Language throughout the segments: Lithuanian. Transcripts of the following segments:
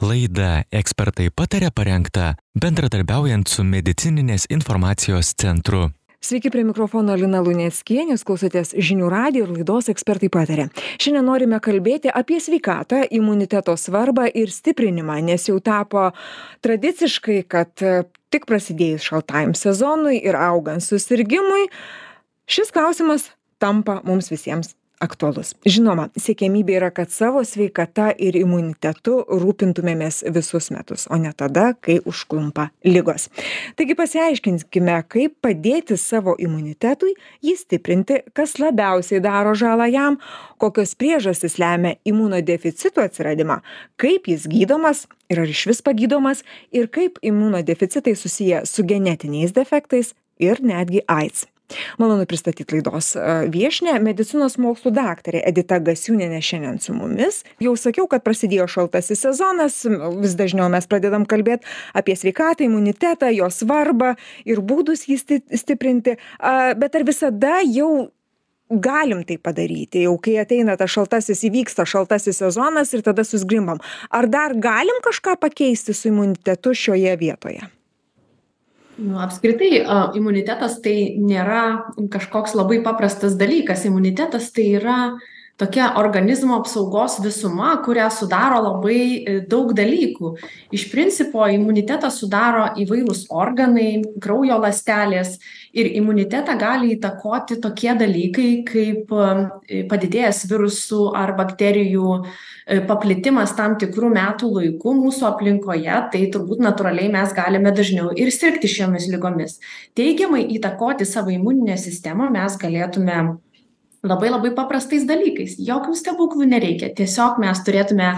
Laida ekspertai patarė parengta bendradarbiaujant su medicininės informacijos centru. Sveiki prie mikrofono Lina Lunieckienė, klausotės žinių radijo ir laidos ekspertai patarė. Šiandien norime kalbėti apie sveikatą, imuniteto svarbą ir stiprinimą, nes jau tapo tradiciškai, kad tik prasidėjus šaltajam sezonui ir augant susirgymui, šis klausimas tampa mums visiems aktualus. Žinoma siekiamybė yra kad savo sveikata ir imunitetu rūpintumėmės visus metus o ne tada kai užklumpa ligos. Taigi pasiaiškinkime kaip padėti savo imunitetui jį stiprinti kas labiausiai daro žalą jam kokios priežastys lemia imunodeficito atsiradimą kaip jis gydomas ir ar išvis pagydomas ir kaip imunodeficitai susiję su genetiniais defektais ir netgi aids malonu pristatyt laidos viešnią medicinos mokslų daktarė edita gasiūnienė šiandien su mumis. Jau sakiau kad prasidėjo šaltasis sezonas vis dažniau mes pradedam kalbėt apie sveikatą imunitetą jo svarbą ir būdus jį sti stiprinti. Bet ar visada jau galim tai padaryti? Jau kai ateina tas šaltasis įvyksta šaltasis sezonas ir tada susizgrimbam ar dar galim kažką pakeisti su imunitetu šioje vietoje nu apskritai imunitetas tai nėra kažkoks labai paprastas dalykas. Imunitetas tai yra tokia organizmo apsaugos visuma kurią sudaro labai e, daug dalykų. Iš principo imunitetą sudaro įvairūs organai kraujo ląstelės ir imunitetą gali įtakoti tokie dalykai kaip e, padidėjęs virusų ar bakterijų e, paplitimas tam tikru metų laiku mūsų aplinkoje tai turbūt natūraliai mes galime dažniau ir sirgti šiomis ligomis teigiamai įtakoti savo imuninę sistemą mes galėtume labai labai paprastais dalykais. Jokių stebuklų nereikia. Tiesiog mes turėtume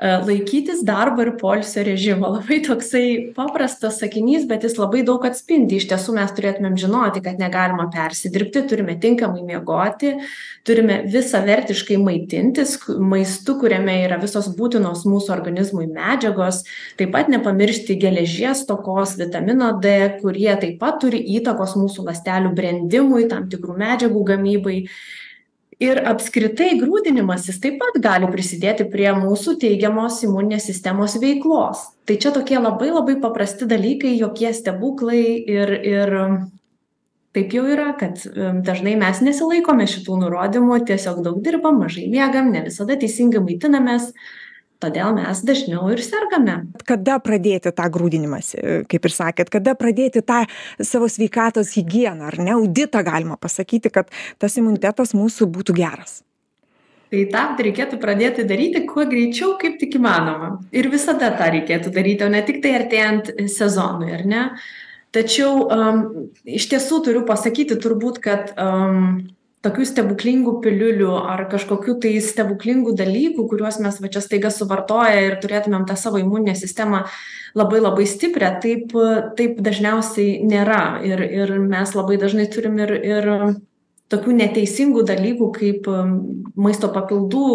laikytis darbo ir poilsio režimo. Labai toksai paprastas sakinys bet jis labai daug atspindi. Iš tiesų mes turėtumėm žinoti kad negalima persidirbti turime tinkamai miegoti turime visavertiškai maitintis maistu kuriame yra visos būtinos mūsų organizmui medžiagos taip pat nepamiršti geležies stokos vitamino d kurie taip pat turi įtakos mūsų ląstelių brendimui tam tikrų medžiagų gamybai ir apskritai grūdinimasis taip pat gali prisidėti prie mūsų teigiamos imuninės sistemos veiklos. Tai čia tokie labai labai paprasti dalykai jokie stebuklai ir ir taip jau yra kad dažnai mes nesilaikome šitų nurodymų tiesiog daug dirbam mažai miegam ne visada teisingai maitinamės todėl mes dažniau ir sergame. Kada pradėti tą grūdinimąsi? Kaip ir sakėt kada pradėti tą savo sveikatos higieną ar ne? Auditą galima pasakyti kad tas imunitetas mūsų būtų geras. Tai tam reikėtų pradėti daryti kuo greičiau kaip tik įmanoma. Ir visada tą reikėtų daryti o ne tiktai artėjant sezonui ar ne? Tačiau am iš tiesų turiu pasakyti turbūt kad am tokių stebuklingų piliulių ar kažkokių tai stebuklingų dalykų kuriuos mes va čia staiga suvartoję ir turėtumėm tą savo imuninę sistemą labai labai stiprią taip taip dažniausiai nėra. Ir ir mes labai dažnai turim ir ir tokių neteisingų dalykų kaip maisto papildų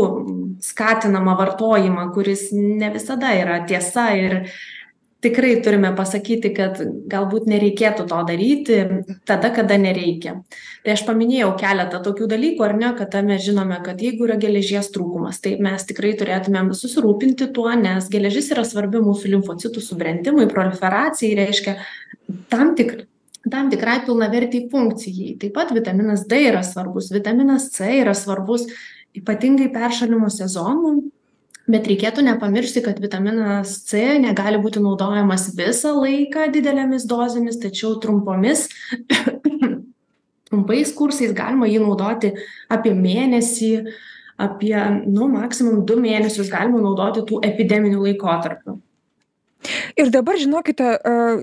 skatinamą vartojimą kuris ne visada yra tiesa ir tikrai turime pasakyti kad galbūt nereikėtų to daryti tada kada nereikia. Tai aš paminėjau keletą tokių dalykų ar ne kada mes žinome kad jeigu yra geležies trūkumas tai mes tikrai turėtumėm susirūpinti tuo nes geležis yra svarbi mūsų limfocitų subrendimui proliferacijai reiškia tam tik tam tikrai pilnavertei funkcijai. Taip pat vitaminas d yra svarbus vitaminas c yra svarbus ypatingai peršalimo sezonu bet reikėtų nepamiršti kad vitaminas c negali būti naudojamas visą laiką didelėmis dozėmis tačiau trumpomis trumpais kursais galima jį naudoti apie mėnesį apie nu maksimum du mėnesius galima naudoti tų epideminiu laikotarpiu ir dabar žinokite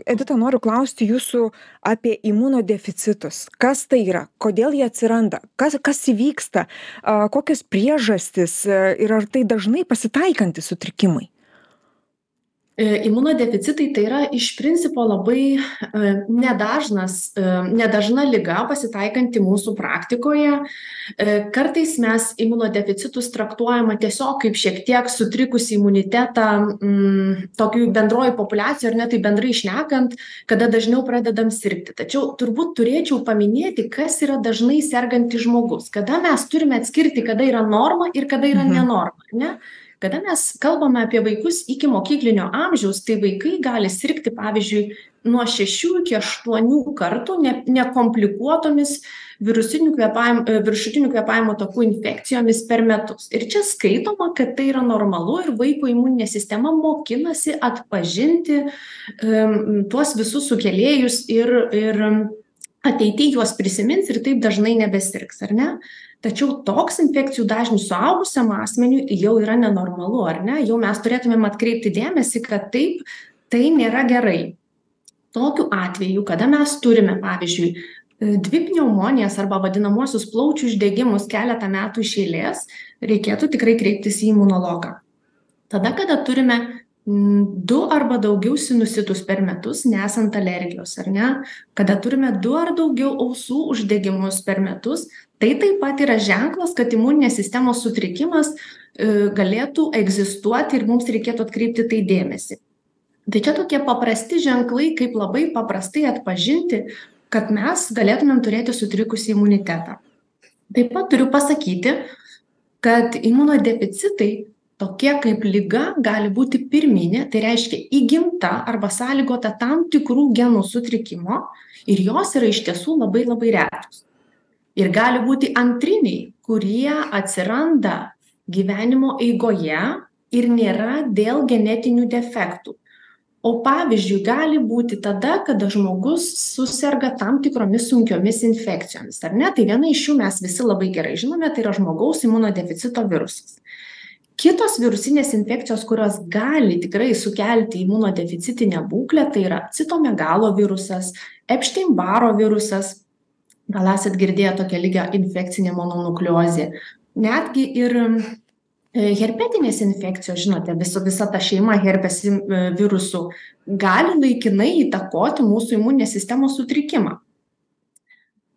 edita noriu klausti jūsų apie imunodeficitus. Kas tai yra? Kodėl jie atsiranda? Kas kas įvyksta? Kokios priežastys ir ar tai dažnai pasitaikantys sutrikimai? E, imunodeficitai tai yra iš principo labai e, nedažnas e, nedažna liga pasitaikanti mūsų praktikoje. Kartais mes imunodeficitus traktuojama tiesiog kaip šiek tiek sutrikusį imunitetą mm, tokioj bendroj populiacijoj ar ne taip bendrai šnekant kada dažniau pradedam sirgti. Tačiau turbūt turėčiau paminėti kas yra dažnai sergantis žmogus. Kada mes turime atskirti kada yra norma ir kada yra ne norma ar ne kada mes kalbame apie vaikus ikimokyklinio amžiaus tai vaikai gali sirgti pavyzdžiui nuo šešių iki aštuonių kartų ne nekomplikuotomis virusinių kvėpavim e, viršutinių kvėpavimo takų infekcijomis per metus. Ir čia skaitoma kad tai yra normalu ir vaiko imuninė sistema mokinasi atpažinti em tuos visus sukėlėjus ir ir ateity juos prisimins ir taip dažnai nebesirgs ar ne tačiau toks infekcijų dažnis suaugusiam asmeniui jau yra nenormalu ar ne? Jau mes turėtumėm atkreipti dėmesį kad taip tai nėra gerai. Tokiu atveju kada mes turime pavyzdžiui dvi pneumonijas arba vadinamuosius plaučių uždegimus keletą metų iš eilės reikėtų tikrai kreiptis į imunologą. Tada kada turime du arba daugiau sinusitus per metus nesant alergijos ar ne? Kada turime du ar daugiau ausų uždegimus per metus tai taip pat yra ženklas kad imuninės sistemos sutrikimas e, galėtų egzistuoti ir mums reikėtų atkreipti tai dėmesį. Tai čia tokie paprasti ženklai kaip labai paprastai atpažinti kad mes galėtumėm turėti sutrikusį imunitetą. Taip pat turiu pasakyti kad imunodeficitai tokie kaip liga gali būti pirminė tai reiškia įgimta arba sąlygota tam tikrų genų sutrikimo ir jos yra iš tiesų labai labai retos. Ir gali būti antriniai kurie atsiranda gyvenimo eigoje ir nėra dėl genetinių defektų. O pavyzdžiui gali būti tada kada žmogus suserga tam tikromis sunkiomis infekcijomis ar ne? Tai viena iš jų mes visi labai gerai žinome tai yra žmogaus imunodeficito virusas kitos virusinės infekcijos kurios gali tikrai sukelti imunodeficitinę būklę tai yra citomegalo virusas epštein baro virusas. Gal esat girdėję tokią ligą infekcinė mononukleozė. Netgi ir E, herpetinės infekcijos žinote viso visa ta šeima herpes virusų gali laikinai įtakoti mūsų imuninės sistemos sutrikimą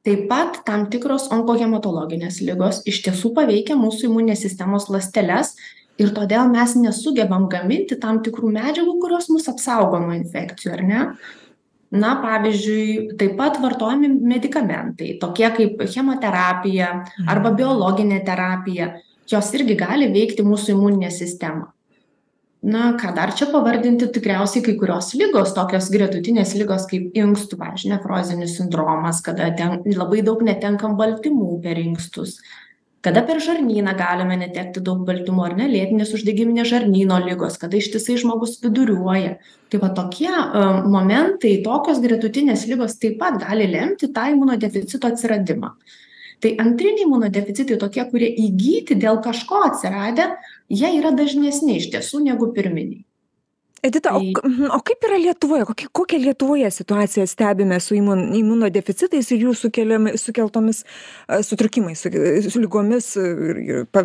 taip pat tam tikros onkohematologinės ligos iš tiesų paveikia mūsų imuninės sistemos ląsteles ir todėl mes nesugebam gaminti tam tikrų medžiagų kurios mus apsaugo nuo infekcijų ar ne? Na pavyzdžiui taip pat vartojami medikamentai tokie kaip chemoterapija arba biologinė terapija. Jos irgi gali veikti mūsų imuninę sistemą na ką dar čia pavardinti tikriausiai kai kurios ligos tokios gretutinės ligos kaip inkstų pavyzdžiui nefrozinis sindromas kada ten labai daug netenkam baltymų per inkstus. Kada per žarnyną galime netekti daug baltymų ar ne lėtinės uždegiminės žarnyno ligos kada ištisai žmogus viduriuoja. Tai va tokie a momentai tokios gretutinės ligos taip pat gali lemti tą imunodeficito atsiradimą. Tai antriniai imunodeficitai tokie kurie įgyti dėl kažko atsiradę jie yra dažnesni iš tiesų negu pirminiai. Edita o mhm, o kaip yra lietuvoje? Kokia kokią lietuvoje situaciją stebime su imun imunodeficitais ir jų sukeliami sukeltomis sutrikimais su ligomis ir ir pa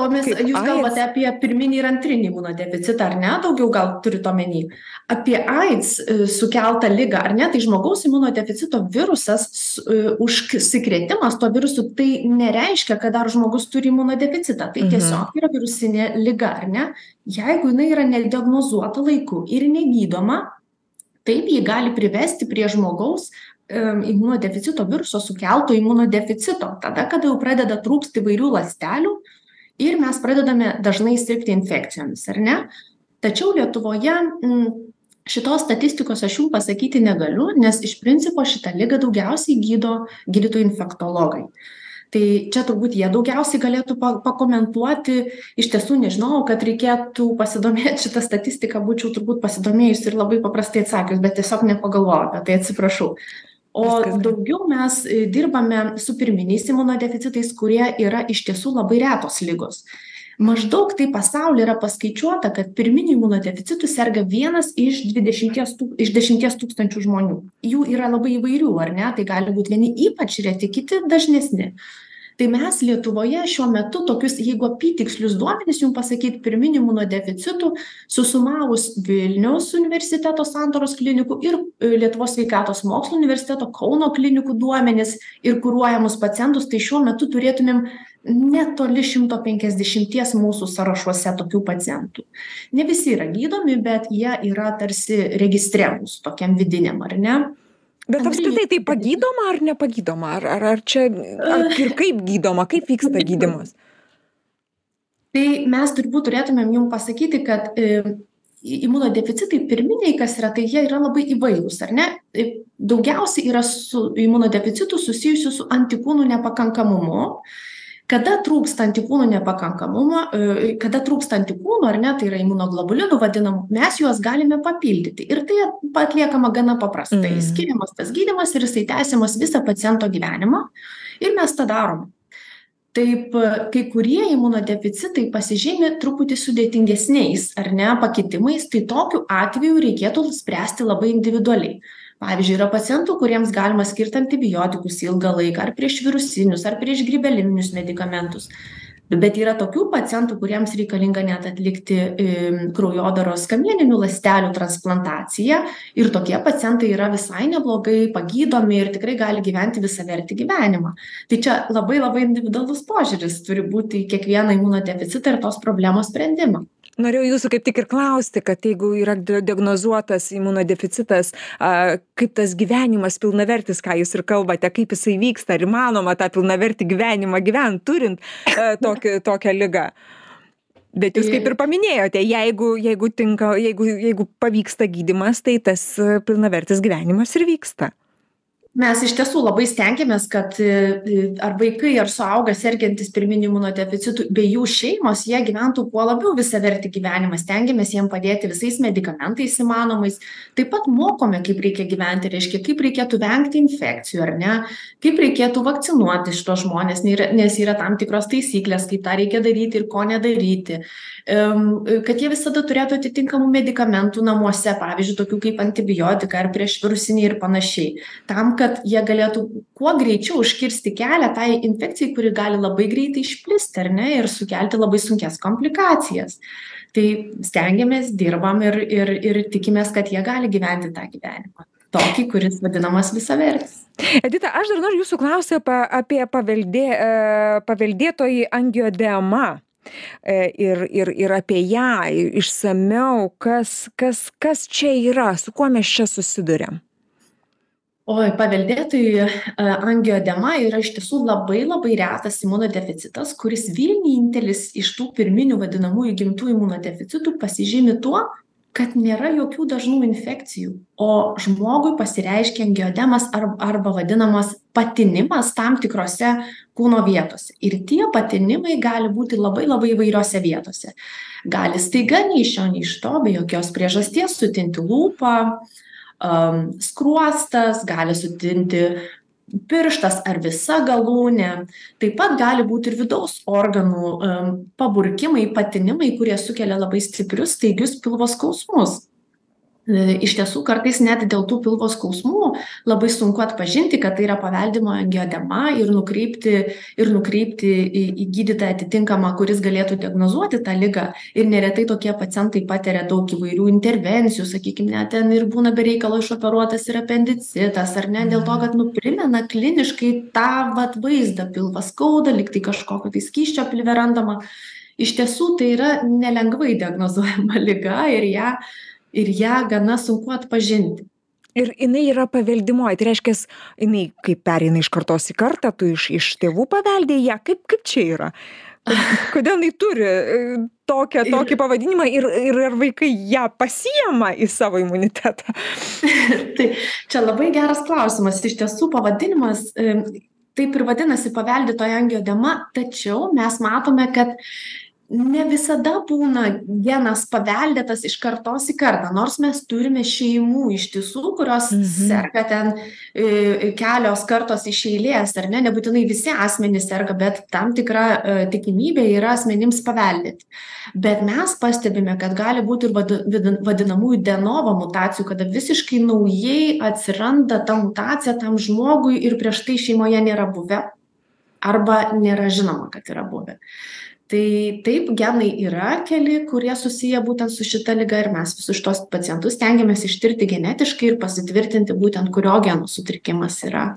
tomis jūs kalbate apie pirminį ir antrinį imunodeficitą ar ne? Daugiau gal turit omeny. Apie aids e, sukeltą ligą ar ne? Tai žmogaus imunodeficito virusas e, užsikrėtimas tuo virusu tai nereiškia kad dar žmogus turi imunodeficitą tai tiesiog yra virusinė liga ar ne? Jeigu jinai yra nediagnozuota laiku ir negydoma taip ji gali privesti prie žmogaus imunodeficito viruso sukelto imunodeficito tada kada jau pradeda trūkst įvairių ląstelių ir mes pradedame dažnai sirgti infekcijomis ar ne? Tačiau lietuvoje m šitos statistikos aš jum pasakyti negaliu nes iš principo šitą ligą daugiausiai gydo gydytojai infektologai. Tai čia turbūt jie daugiausiai galėtų pa pakomentuoti. Iš tiesų nežinojau kad reikėtų pasidomėt šita statistika būčiau turbūt pasidomėjus ir labai paprastai atsakius bet tiesiog nepagalvojau apie tai atsiprašau o daugiau mes e, dirbame su pirminiais imunodeficitais kurie yra iš tiesų labai retos ligos. Maždaug taip pasauly yra paskaičiuota kad pirminiu imunodeficitu serga vienas iš dvidešimties tų iš dešimties tūkstančių žmonių. Jų yra labai įvairių ar ne? Tai gali būt vieni ypač reti kiti dažnesni tai mes lietuvoje šiuo metu tokius jeigu apytikslius duomenis jum pasakyt pirminių imunodeficitų susumavus vilniaus universiteto santaros klinikų ir e, lietuvos sveikatos mokslų universiteto kauno klinikų duomenis ir kuruojamus pacientus tai šiuo metu turėtumėm netoli šimto penkiasdešimties mūsų sąrašuose tokių pacientų. Ne visi yra gydomi bet jie yra tarsi registre mūsų tokiam vidiniam ar ne bet apskritai tai pagydoma ar nepagydoma? Ar ar ar čia ar ir kaip gydoma? Kaip vyksta gydymas? Tai mes turbūt turėtumėm jum pasakyti kad imunodeficitai pirminiai kas yra tai jie yra labai įvairūs ar ne? Daugiausiai yra su imunodeficitu susijusių su antikūnų nepakankamumu kada trūksta antikūnų nepakankamumo e, kada trūksta antikūnų ar ne tai yra imunoglobulinų vadinamų mes juos galime papildyti. Ir tai atliekama gana paprastai. Mm. skiriamas tas gydymas ir jisai tęsiamas visą paciento gyvenimą. Ir mes tą darom. Taip kai kurie imunodeficitai pasižymi truputį sudėtingesniais ar ne pakitimais tai tokiu atveju reikėtų spręsti labai individualiai pavyzdžiui yra pacientų kuriems galima skirt antibiotikus ilgą laiką ar priešvirusinius ar priešgrybelinius medikamentus. Bet yra tokių pacientų kuriems reikalinga net atlikti kraujodaros kamieninių ląstelių transplantaciją ir tokie pacientai yra visai neblogai pagydomi ir tikrai gali gyventi visavertį gyvenimą. Tai čia labai labai individualus požiūris. Turi būti į kiekvieną imunodeficitą ir tos problemos sprendimą norėjau jūsų kaip tik ir klausti kad jeigu yra diagnozuotas imunodeficitas a kaip tas gyvenimas pilnavertis ką jūs ir kalbate kaip jisai vyksta ar įmanoma tą pilnavertį gyvenimą gyvent turint tokį tokią ligą? Bet jūs kaip ir paminėjote jeigu jeigu tinka jeigu jeigu pavyksta gydymas tai tas pilnavertis gyvenimas ir vyksta mes iš tiesų labai stengiamės kad e, ar vaikai ar suaugę sergantys pirminiu imunodeficitu bei jų šeimos jie gyventų kuo labiau visavertį gyvenimą. Stengiamės jiem padėti visais medikamentais įmanomais. Taip pat mokome kaip reikia gyventi reiškia kaip reikėtų vengti infekcijų ar ne? Kaip reikėtų vakcinuoti šituos žmones yra nes yra tam tikros taisyklės kaip tą reikia daryti ir ko nedaryti. Kad jie visada turėtų atitinkamų medikamentų namuose pavyzdžiui tokių kaip antibiotikai ar priešvirusiniai ir panašiai. Tam kad jie galėtų kuo greičiau užkirsti kelią tai infekcijai kuri gali labai greitai išplisti ar ne ir sukelti labai sunkias komplikacijas. Tai stengiamės dirbam ir ir ir tikimės kad jie gali gyventi tą gyvenimą. Tokį kuris vadinamas visavertis. Edita aš dar noriu jūsų klausti apa apie paveldė e paveldėtoji angioedema e ir ir ir apie ją išsamiau kas kas kas čia yra su kuo mes čia susiduriam oi paveldėtoji angioedema yra iš tiesų labai labai retas imunodeficitas kuris vienintelis iš tų pirminių vadinamųjų gimtų imunodeficitų pasižymi tuo kad nėra jokių dažnų infekcijų o žmogui pasireiškia angioedemas ar arba vadinamas patinimas tam tikrose kūno vietose. Ir tie patinimai gali būti labai labai įvairiose vietose. Gali staiga nei iš šio nei iš to be jokios priežasties sutinti lūpą am skruostas gali sutinti pirštas ar visa galūnė. Taip pat gali būti ir vidaus organų paburkimai patinimai kurie sukelia labai stiprius staigius pilvo skausmus iš tiesų kartais net dėl tų pilvo skausmų labai sunku atpažinti kad tai yra paveldima angioedema ir nukreipti ir nukreipti į į gydytoją atitinkamą kuris galėtų diagnozuoti tą ligą. Ir neretai tokie pacientai patiria daug įvairių intervencijų sakykim net ten ir būna be reikalo išoperuotas ir apendicitas ar ne dėl to kad nu primena kliniškai tą vat vaizdą. Pilvą skauda lyg tai kažkokio tai skysčio pilve randama. Iš tiesų tai yra nelengvai diagnozuojama liga ir ją ir ją gana sunku atpažinti. Ir jinai yra paveldimoji tai reiškias jinai kaip pereina iš kartos į kartą tu iš iš tėvų paveldėjai ją kaip kaip čia yra? Kodėl jinai turi tokią tokį pavadinimą ir ir ar vaikai ją pasiima į savo imunitetą? Tai čia labai geras klausimas. Iš tiesų pavadinimas taip ir vadinasi paveldėtoji angioedema tačiau mes matome kad ne visada būna genas paveldėtas iš kartos į kartą nors mes turime šeimų ištisų kurios serga ten i kelios kartos iš eilės ar ne nebūtinai visi asmenys serga bet tam tikra tikimybė yra asmenims paveldėti. Bet mes pastebime kad gali būt ir vad vidin vadinamųjų de novo mutacijų kada visiškai naujai atsiranda ta mutacija tam žmogui ir prieš tai šeimoje nėra buvę arba nėra žinoma kad yra buvę tai taip genai yra keli kurie susiję būtent su šita liga ir mes visus šituos pacientus stengiamės ištirti genetiškai ir pasitvirtinti būtent kurio geno sutrikimas yra.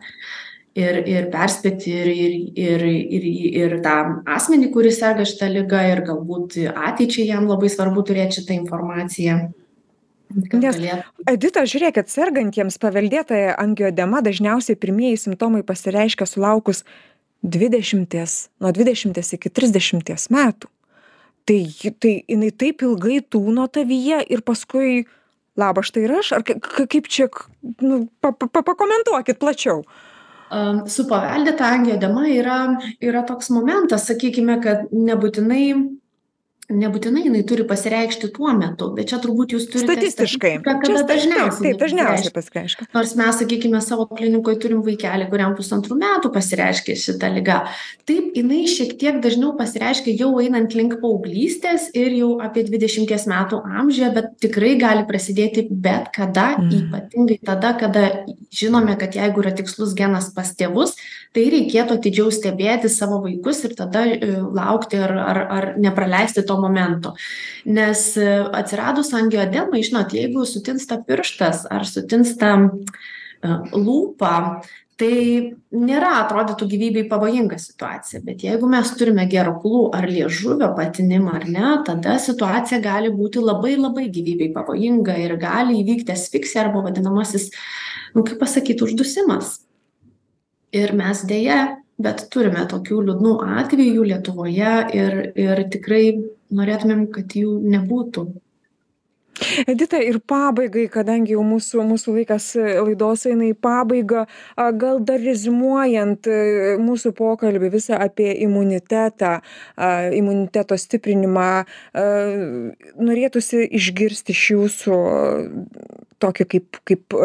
Ir ir perspėti ir ir ir ir ir tą asmenį kuris serga šita liga ir galbūt ateičiai jam labai svarbu turėt šitą informaciją. Nes- edita žiūrėkit sergantiems paveldėtąja angioedema dažniausiai pirmieji simptomai pasireiškia sulaukus dvidešimties nuo dvidešimties iki trisdešimties metų. Tai tai jinai taip ilgai tūno tavyje ir paskui labas štai ir aš ar kaip čia nu pa pa pakomentuokit plačiau. Su paveldėta angioedema yra yra toks momentas sakykime kad nebūtinai nebūtinai jinai turi pasireikšti tuo metu bet čia turbūt jūs turite statistiškai. kada dažniausiai taip dažniausiai pasireiškia. nors mes sakykime savo klinikoj turim vaikelį kuriam pusantrų metų pasireiškė šita liga. Taip jinai šiek tiek dažniau pasireiškia jau einant link paauglystės ir jau apie dvidešimties metų amžiuje bet tikrai gali prasidėti bet kada ypatingai tada kada žinome kad jeigu yra tikslus genas pas tėvus tai reikėtų atidžiau stebėti savo vaikus ir tada laukti ar ar ar nepraleisti to momento nes atsiradus angioedemai žinot jeigu sutinsta pirštas ar sutinsta lūpa tai nėra atrodytų gyvybei pavojinga situacija. Bet jeigu mes turime gerklų ar liežuvio patinimą ar ne tada situacija gali būti labai labai gyvybei pavojinga ir gali įvykti asfiksija arba vadinamasis nu kaip pasakyt uždusimas. Ir mes deja bet turime tokių liūdnų atvejų lietuvoje ir ir tikrai norėtumėm kad jų nebūtų. Edita ir pabaigai kadangi jau mūsų mūsų laikas laidos eina į pabaigą gal dar reziumuojant mūsų pokalbį visą apie imunitetą imuniteto stiprinimą norėtųsi išgirsti iš jūsų tokį kaip kaip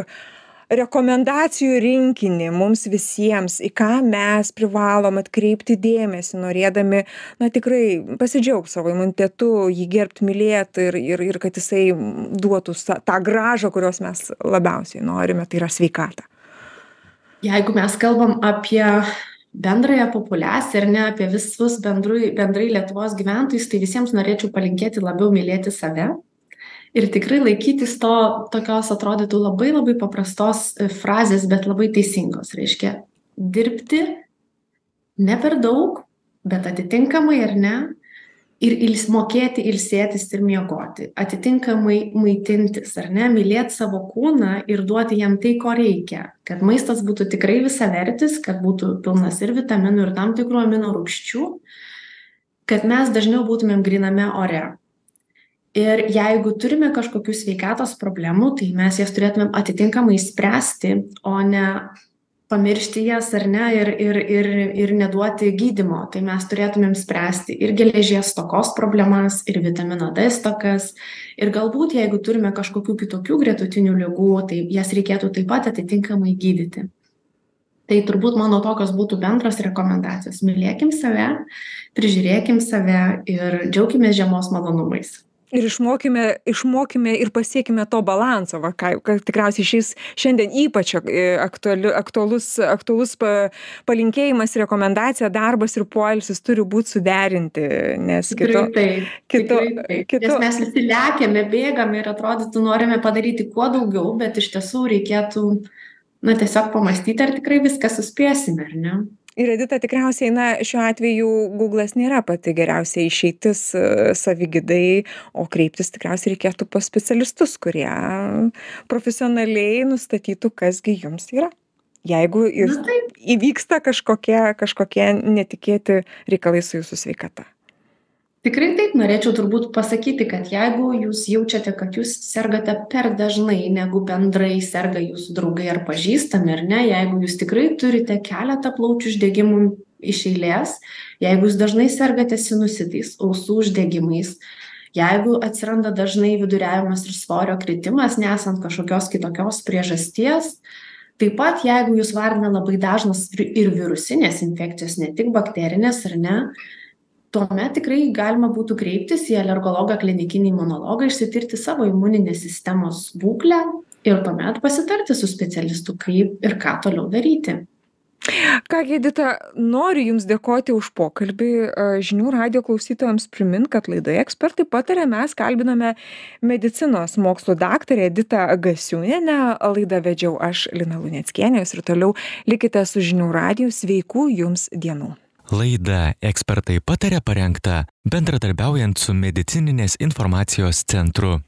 rekomendacijų rinkinį mums visiems į ką mes privalom atkreipti dėmesį norėdami na tikrai pasidžiaugt savo imunitetu jį gerbt mylėt ir ir ir kad jisai duotų tą grąžą kurios mes labiausiai norime tai yra sveikatą. Jeigu mes kalbam apie bendrąją populiaciją ar ne apie visus bendrai bendrai lietuvos gyventojus tai visiems norėčiau palinkėti labiau mylėti save ir tikrai laikytis to tokios atrodytų labai labai paprastos frazės bet labai teisingos. Reiškia dirbti ne per daug bet atitinkamai ar ne? Ir ils mokėti ilsėtis ir miegoti. Atitinkamai maitintis ar ne? Mylėt savo kūną ir duoti jam tai ko reikia. Kad maistas būtų tikrai visavertis kad būtų pilnas ir vitaminų ir tam tikrų aminorūgščių kad mes dažniau būtumėm gryname ore ir jeigu turime kažkokių sveikatos problemų tai mes jas turėtumėm atitinkamai spręsti o ne pamiršti jas ar ne ir ir ir ir neduoti gydymo tai mes turėtumėm spręsti ir geležies stokos problemas ir vitamino d stokas. Ir galbūt jeigu turime kažkokių kitokių gretutinių ligų tai jas reikėtų taip pat atitinkamai gydyti. Tai turbūt mano tokios būtų bendros rekomendacijos. Mylėkim save prižiūrėkim save ir džiaukimės žiemos malonumais ir išmokime išmokime ir pasiekime to balanso va ką ką tikriausiai šiais šiandien ypač aktuali aktualus aktualus pa palinkėjimas rekomendacija darbas ir poilsis turi būt suderinti nes kito kito kito nes mes visi lekiame bėgame ir atrodytų norime padaryti kuo daugiau bet iš tiesų reikėtų na tiesiog pamąstyti ar tikrai viską suspėsime ar ne ir edita tikriausiai na šiuo atveju guglas nėra pati geriausia išeitis savigydai o kreiptis tikriausiai reikėtų pas specialistus kurie profesionaliai nustatytų kas gi jums yra. Jeigu ir įvyksta kažkokie kažkokie netikėti reikalai su jūsų sveikata tikrai taip norėčiau turbūt pasakyti kad jeigu jūs jaučiate kad jūs sergate per dažnai negu bendrai serga jūsų draugai ar pažįstami ar ne jeigu jūs tikrai turite keletą plaučių uždegimų iš eilės jeigu jūs dažnai sergate sinusitais ausų uždegimais jeigu atsiranda dažnai viduriavimas ir svorio kritimas nesant kažkokios kitokios priežasties taip pat jeigu jus vargina labai dažnos ir virusinės infekcijos ne tik bakterinės ar ne tuomet tikrai galima būtų kreiptis į alergologą klinikinį imunologą išsitirti savo imuninės sistemos būklę ir tuomet pasitarti su specialistu kaip ir ką toliau daryti. Ką gi edita noriu jums dėkoti už pokalbį. Žinių radijo klausytojams primint kad laidoje ekspertai pataria mes kalbinome medicinos mokslų daktarę editą gasiūnienę laidą vedžiau aš lina luneckienė jūs ir toliau likite su žinių radiju sveikų jums dienų Laida ekspertai pataria parengta bendradarbiaujant su medicininės informacijos centru.